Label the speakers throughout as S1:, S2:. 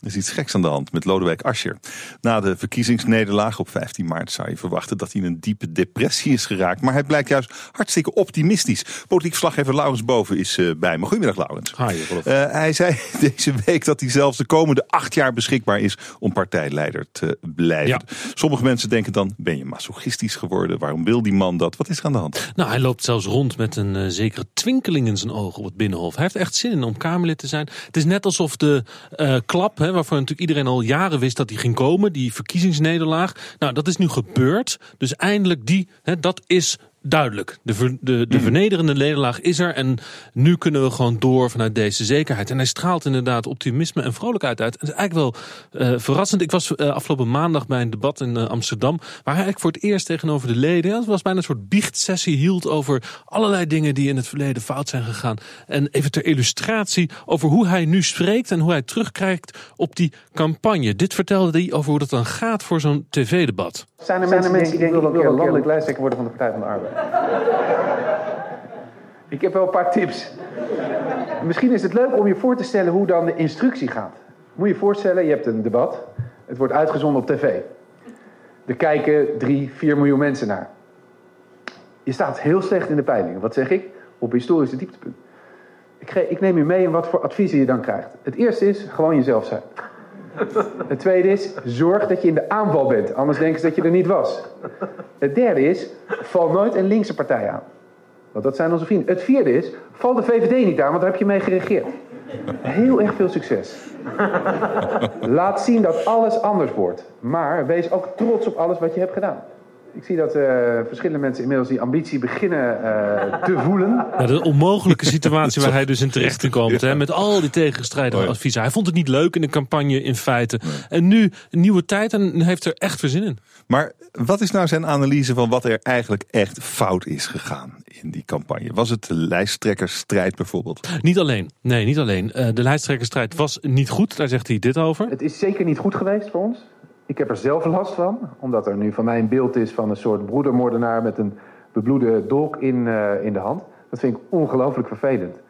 S1: Er is iets geks aan de hand met Lodewijk Asscher. Na de verkiezingsnederlaag op 15 maart zou je verwachten dat hij in een diepe depressie is geraakt. Maar hij blijkt juist hartstikke optimistisch. Politiek verslaggever Laurens Boven is uh, bij me. Goedemiddag Laurens.
S2: Hi,
S1: uh, hij zei deze week dat hij zelfs de komende acht jaar beschikbaar is om partijleider te blijven. Ja. Sommige mensen denken dan, ben je masochistisch geworden? Waarom wil die man dat? Wat is er aan de hand?
S2: Nou, hij loopt zelfs rond met een uh, zekere twinkeling in zijn ogen op het Binnenhof. Hij heeft echt zin in om Kamerlid te zijn. Het is net alsof de klap waarvan natuurlijk iedereen al jaren wist dat die ging komen, die verkiezingsnederlaag. Nou, dat is nu gebeurd. Dus eindelijk die, hè, dat is duidelijk. De, ver, de, de mhm. vernederende nederlaag is er en nu kunnen we gewoon door vanuit deze zekerheid. En hij straalt inderdaad optimisme en vrolijkheid uit. Het is eigenlijk wel uh, verrassend. Ik was uh, afgelopen maandag bij een debat in uh, Amsterdam, waar hij eigenlijk voor het eerst tegenover de leden, het was bijna een soort biechtsessie, hield over allerlei dingen die in het verleden fout zijn gegaan. En even ter illustratie over hoe hij nu spreekt en hoe hij terugkrijgt op die campagne. Dit vertelde hij over hoe dat dan gaat voor zo'n tv-debat.
S3: Zijn er mensen, die denken, ik wil landelijk lijsttrekker worden van de Partij van de Arbeid? Ik heb wel een paar tips. Misschien is het leuk om je voor te stellen hoe dan de instructie gaat. Moet je je voorstellen, je hebt een debat. Het wordt uitgezonden op tv. Er kijken drie, vier miljoen mensen naar. Je staat heel slecht in de peilingen. Wat zeg ik? Op historische dieptepunt. Ik, ik neem je mee in wat voor adviezen je dan krijgt. Het eerste is gewoon jezelf zijn. Het tweede is, zorg dat je in de aanval bent. Anders denken ze dat je er niet was. Het derde is, val nooit een linkse partij aan. Want dat zijn onze vrienden. Het vierde is, val de VVD niet aan, want daar heb je mee geregeerd. Heel erg veel succes. Laat zien dat alles anders wordt. Maar wees ook trots op alles wat je hebt gedaan. Ik zie dat uh, verschillende mensen inmiddels die ambitie beginnen uh, te voelen.
S2: Ja, de onmogelijke situatie waar hij dus in terecht komt. Hè, met al die tegenstrijdige oh adviezen. Hij vond het niet leuk in de campagne in feite. En nu een nieuwe tijd en heeft er echt verzin in.
S1: Maar wat is nou zijn analyse van wat er eigenlijk echt fout is gegaan in die campagne? Was het de lijsttrekkersstrijd bijvoorbeeld?
S2: Niet alleen. Nee, niet alleen. Uh, de lijsttrekkersstrijd was niet goed. Daar zegt hij dit over.
S3: Het is zeker niet goed geweest voor ons. Ik heb er zelf last van, omdat er nu van mij een beeld is van een soort broedermoordenaar met een bebloede dolk in, uh, in de hand. Dat vind ik ongelooflijk vervelend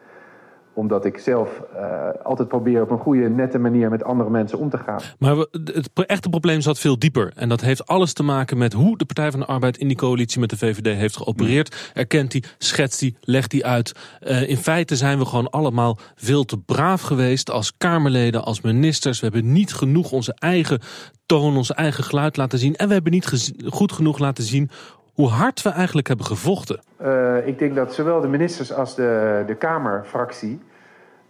S3: omdat ik zelf uh, altijd probeer op een goede, nette manier met andere mensen om te gaan.
S2: Maar het echte probleem zat veel dieper. En dat heeft alles te maken met hoe de Partij van de Arbeid in die coalitie met de VVD heeft geopereerd. Erkent die, schetst die, legt die uit. Uh, in feite zijn we gewoon allemaal veel te braaf geweest als Kamerleden, als ministers. We hebben niet genoeg onze eigen toon, ons eigen geluid laten zien. En we hebben niet goed genoeg laten zien hoe hard we eigenlijk hebben gevochten.
S3: Uh, ik denk dat zowel de ministers als de, de Kamerfractie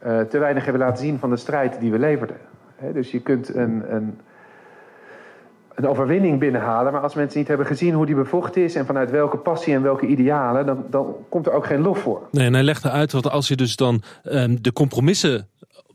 S3: uh, te weinig hebben laten zien van de strijd die we leverden. Dus je kunt een, een, een, overwinning binnenhalen, maar als mensen niet hebben gezien hoe die bevochten is en vanuit welke passie en welke idealen, dan, dan komt er ook geen lof voor.
S2: Nee, en hij legde uit dat als je dus dan um, de compromissen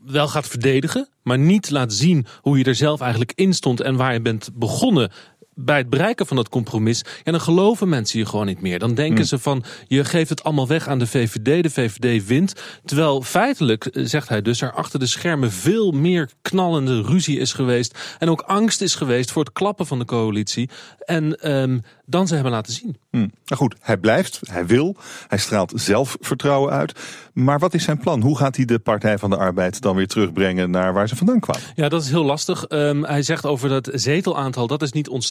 S2: wel gaat verdedigen, maar niet laat zien hoe je er zelf eigenlijk in stond en waar je bent begonnen bij het bereiken van dat compromis, ja, dan geloven mensen je gewoon niet meer. Dan denken hmm. ze van, je geeft het allemaal weg aan de VVD, de VVD wint. Terwijl feitelijk, eh, zegt hij dus, er achter de schermen veel meer knallende ruzie is geweest. En ook angst is geweest voor het klappen van de coalitie. En um, dan ze hebben laten zien.
S1: Hmm. Nou goed, hij blijft, hij wil, hij straalt zelfvertrouwen uit. Maar wat is zijn plan? Hoe gaat hij de Partij van de Arbeid dan weer terugbrengen naar waar ze vandaan kwamen?
S2: Ja, dat is heel lastig. Um, hij zegt over dat zetelaantal, dat is niet ons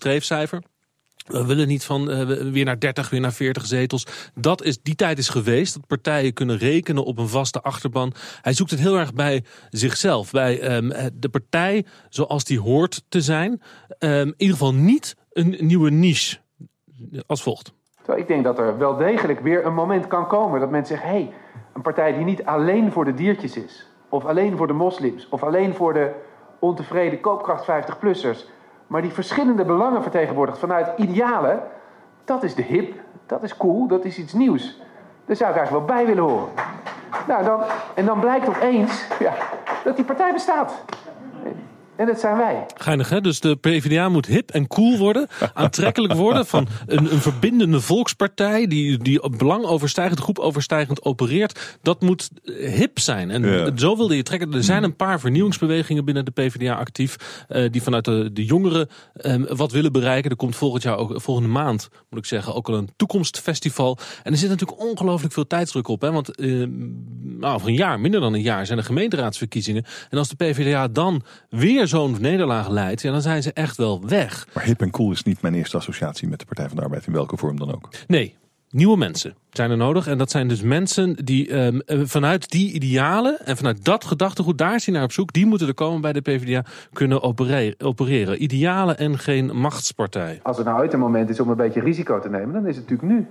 S2: We willen niet van uh, weer naar 30, weer naar 40 zetels. Dat is, die tijd is geweest. Dat partijen kunnen rekenen op een vaste achterban. Hij zoekt het heel erg bij zichzelf. Bij um, de partij zoals die hoort te zijn. Um, in ieder geval niet een nieuwe niche als volgt.
S3: Ik denk dat er wel degelijk weer een moment kan komen dat mensen zeggen: hé, hey, een partij die niet alleen voor de diertjes is, of alleen voor de moslims, of alleen voor de ontevreden koopkracht 50-plussers, maar die verschillende belangen vertegenwoordigt vanuit idealen, dat is de hip, dat is cool, dat is iets nieuws. Daar zou ik eigenlijk wel bij willen horen. Nou, dan, en dan blijkt opeens ja, dat die partij bestaat. En dat zijn wij.
S2: Geinig hè? Dus de PvdA moet hip en cool worden. Aantrekkelijk worden van een, een verbindende volkspartij. Die, die belangoverstijgend, groepoverstijgend opereert. Dat moet hip zijn. En zo wilde je trekken. Er zijn een paar vernieuwingsbewegingen binnen de PvdA actief. Uh, die vanuit de, de jongeren uh, wat willen bereiken. Er komt volgend jaar ook, volgende maand moet ik zeggen, ook al een toekomstfestival. En er zit natuurlijk ongelooflijk veel tijdsdruk op. Hè? Want uh, nou, over een jaar, minder dan een jaar, zijn er gemeenteraadsverkiezingen. En als de PvdA dan weer weer zo'n nederlaag leidt, ja, dan zijn ze echt wel weg.
S1: Maar hip en cool is niet mijn eerste associatie met de Partij van de Arbeid, in welke vorm dan ook.
S2: Nee, nieuwe mensen zijn er nodig. En dat zijn dus mensen die um, vanuit die idealen en vanuit dat gedachtegoed, daar zien naar op zoek. Die moeten er komen bij de PvdA kunnen opereren. Idealen en geen machtspartij.
S3: Als er nou uit een moment is om een beetje risico te nemen, dan is het natuurlijk nu.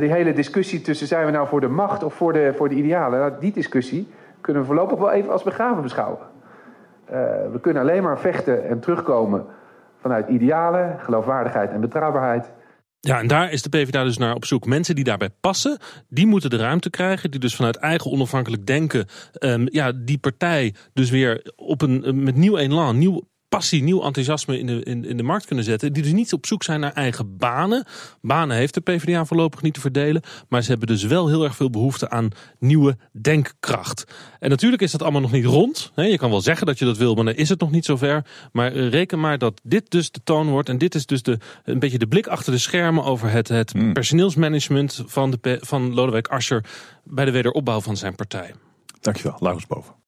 S3: Die hele discussie tussen zijn we nou voor de macht of voor de, voor de idealen. Nou, die discussie kunnen we voorlopig wel even als begraven beschouwen. Uh, we kunnen alleen maar vechten en terugkomen vanuit idealen, geloofwaardigheid en betrouwbaarheid.
S2: Ja, en daar is de PvdA dus naar op zoek. Mensen die daarbij passen, die moeten de ruimte krijgen. Die dus vanuit eigen onafhankelijk denken, um, ja, die partij dus weer op een, met nieuw elan, nieuw passie, nieuw enthousiasme in de, in, in de markt kunnen zetten. Die dus niet op zoek zijn naar eigen banen. Banen heeft de PvdA voorlopig niet te verdelen. Maar ze hebben dus wel heel erg veel behoefte aan nieuwe denkkracht. En natuurlijk is dat allemaal nog niet rond. Je kan wel zeggen dat je dat wil, maar dan is het nog niet zover. Maar eh, reken maar dat dit dus de toon wordt. En dit is dus de, een beetje de blik achter de schermen over het, het hmm. personeelsmanagement van, de, van Lodewijk Asscher bij de wederopbouw van zijn partij.
S1: Dankjewel, Laurens Boven.